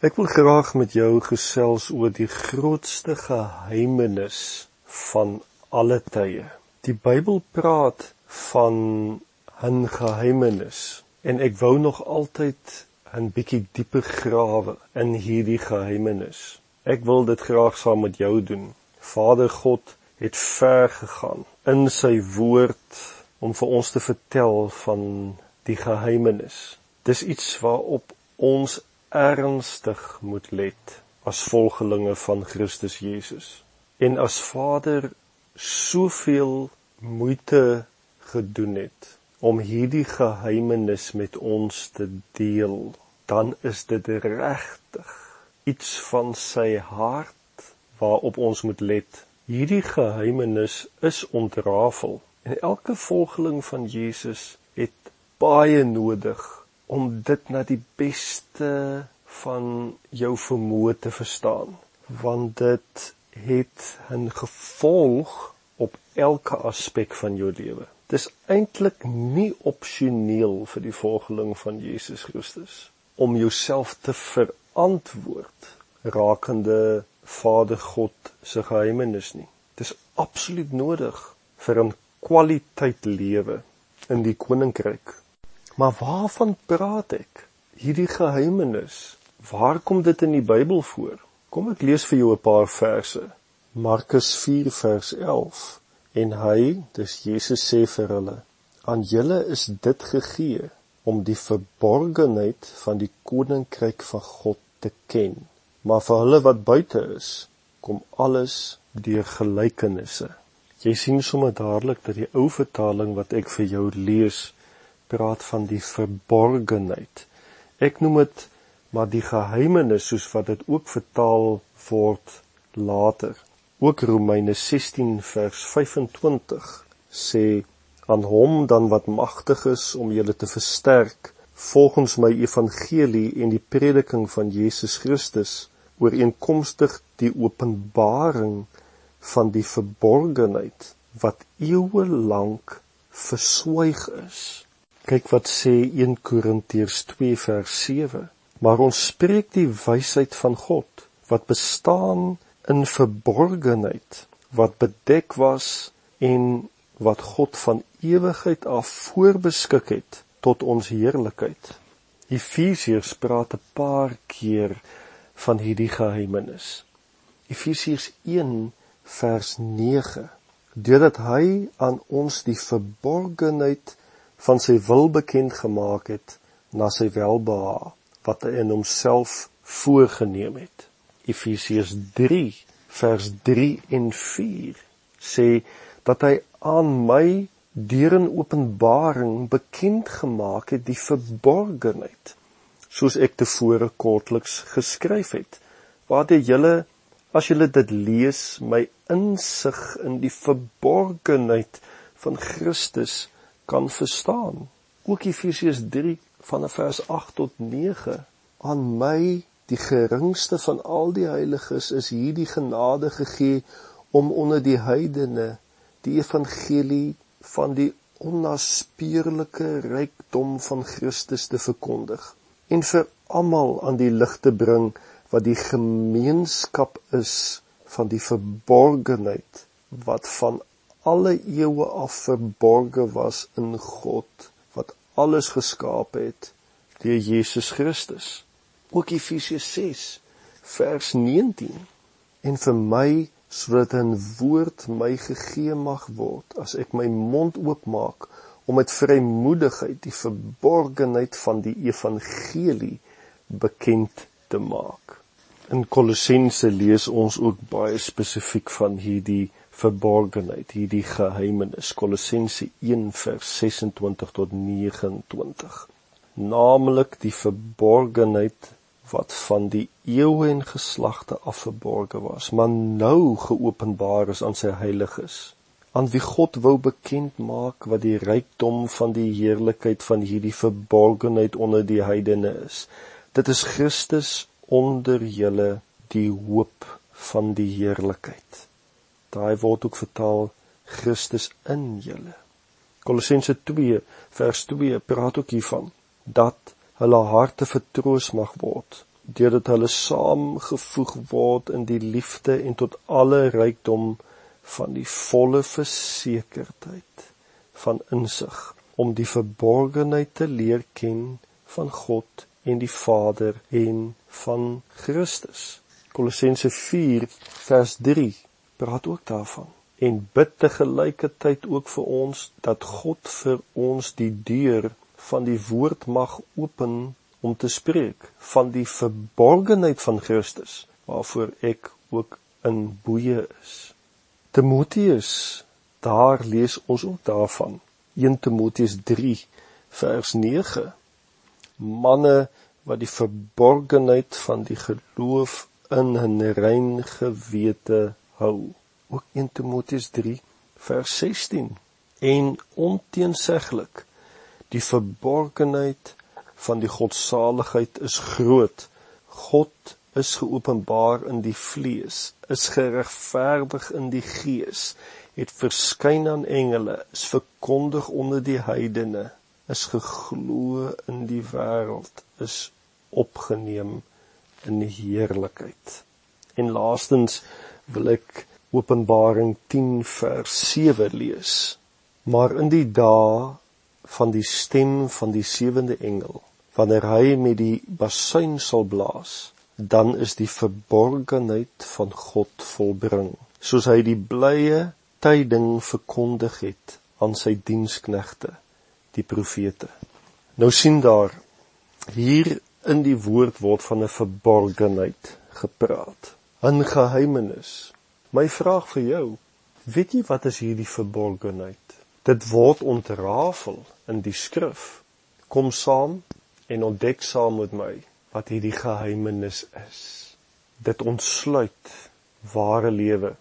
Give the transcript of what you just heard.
Ek wil graag met jou gesels oor die grootste geheimenis van alle tye. Die Bybel praat van 'n geheimenis en ek wou nog altyd 'n bietjie dieper grawe in hierdie geheimenis. Ek wil dit graag saam met jou doen. Vader God het ver gegaan in sy woord om vir ons te vertel van die geheimenis. Dis iets waarop ons ernstig moet let as volgelinge van Christus Jesus. En as Vader soveel moeite gedoen het om hierdie geheimenis met ons te deel, dan is dit regtig iets van sy hart waarop ons moet let. Hierdie geheimenis is ontrafel en elke volgeling van Jesus het baie nodig om dit na die beste van jou vermoë te verstaan want dit het 'n gevolg op elke aspek van jou lewe. Dis eintlik nie opsioneel vir die volgeling van Jesus Christus om jouself te verantwoord rakende Vader God se geheimenis nie. Dis absoluut nodig vir 'n kwaliteit lewe in die koninkryk. Maar waarvan praat ek? Hierdie geheimenis. Waar kom dit in die Bybel voor? Kom ek lees vir jou 'n paar verse. Markus 4 vers 11. En hy, dis Jesus sê vir hulle: "Aan julle is dit gegee om die verborgenheid van die koninkryk van God te ken. Maar vir hulle wat buite is, kom alles deur gelykenisse." Jy sien sommer dadelik dat die ou vertaling wat ek vir jou lees praat van die verborgenheid. Ek noem dit maar die geheimenis soos wat dit ook vertaal word later. Ook Romeine 16 vers 25 sê aan hom dan wat magtig is om julle te versterk volgens my evangelie en die prediking van Jesus Christus ooreenkomstig die openbaring van die verborgenheid wat eeue lank verswyg is. Kyk wat sê 1 Korintiërs 2 vers 7. Maar ons spreek die wysheid van God wat bestaan in verborgenheid wat bedek was en wat God van ewigheid af voorbeskik het tot ons heerlikheid. Efesiërs praat 'n paar keer van hierdie geheimenis. Efesiërs 1 vers 9. Deurdat hy aan ons die verborgenheid van sy wil bekend gemaak het na sy welbehae wat hy in homself voorgenem het. Efesiërs 3 vers 3 en 4 sê dat hy aan my deur 'n openbaring bekend gemaak het die verborgenheid soos ek tevore kortliks geskryf het waardeur julle as julle dit lees my insig in die verborgenheid van Christus kan verstaan. Ook Efesiërs 3 van vers 8 tot 9 aan my die geringste van al die heiliges is hierdie genade gegee om onder die heidene die evangelie van die onnaspeurlike rykdom van Christus te verkondig en vir almal aan die lig te bring wat die gemeenskap is van die verborgenheid wat van alle eeue af verborge was in God wat alles geskaap het deur Jesus Christus. Ook Efesiërs 6 vers 19 en vir my sodat 'n woord my gegee mag word as ek my mond oopmaak om met vrymoedigheid die verborgenheid van die evangelie bekend te maak. In Kolossense lees ons ook baie spesifiek van hierdie verborgenheid, hierdie geheimenis. Kolossense 1 vers 26 tot 29. Naamlik die verborgenheid wat van die eeue en geslagte af verborge was, maar nou geopenbaar is aan sy heiliges, aan wie God wou bekend maak wat die rykdom van die heerlikheid van hierdie verborgenheid onder die heidene is. Dit is Christus onder julle die hoop van die heerlikheid. Daai word ook vertaal Christus in julle. Kolossense 2 vers 2 praat ook hiervan dat hulle harte vertroos mag word deurdat hulle saamgevoeg word in die liefde en tot alle rykdom van die volle versekerdheid van insig om die verborgenheid te leer ken van God en die Vader en van Christus. Kolossense 4 vers 3 praat ook daarvan en bid te gelykertyd ook vir ons dat God vir ons die deur van die woord mag open om te spreek van die verborgenheid van Christus waarvoor ek ook in boeye is. Timoteus, daar lees ons ook daarvan. 1 Timoteus 3 vers 9. Manne wat die verborgenheid van die geloof in 'n rein gewete hou. Ook 1 Timoteus 3 vers 16. En onteenseglik die verborgenheid van die godsaligheid is groot. God is geopenbaar in die vlees, is geregverdig in die gees, het verskyn aan engele, is verkondig onder die heidene, is geglo in die wêreld, is opgeneem in die heerlikheid. En laastens wil ek Openbaring 10 vers 7 lees. Maar in die dae van die stem van die sewende engel wanneer hy met die basuin sal blaas, dan is die verborgenheid van God volbring, soos hy die blye tyding verkondig het aan sy diensknegte, die profete. Nou sien daar hier in die woord word van 'n verborgenheid gepraat, 'n geheimenis. My vraag vir jou, weet jy wat is hierdie verborgenheid? Dit word ontrafel in die skrif. Kom saam en ontdek saam met my wat hierdie geheimenis is. Dit ontsluit ware lewe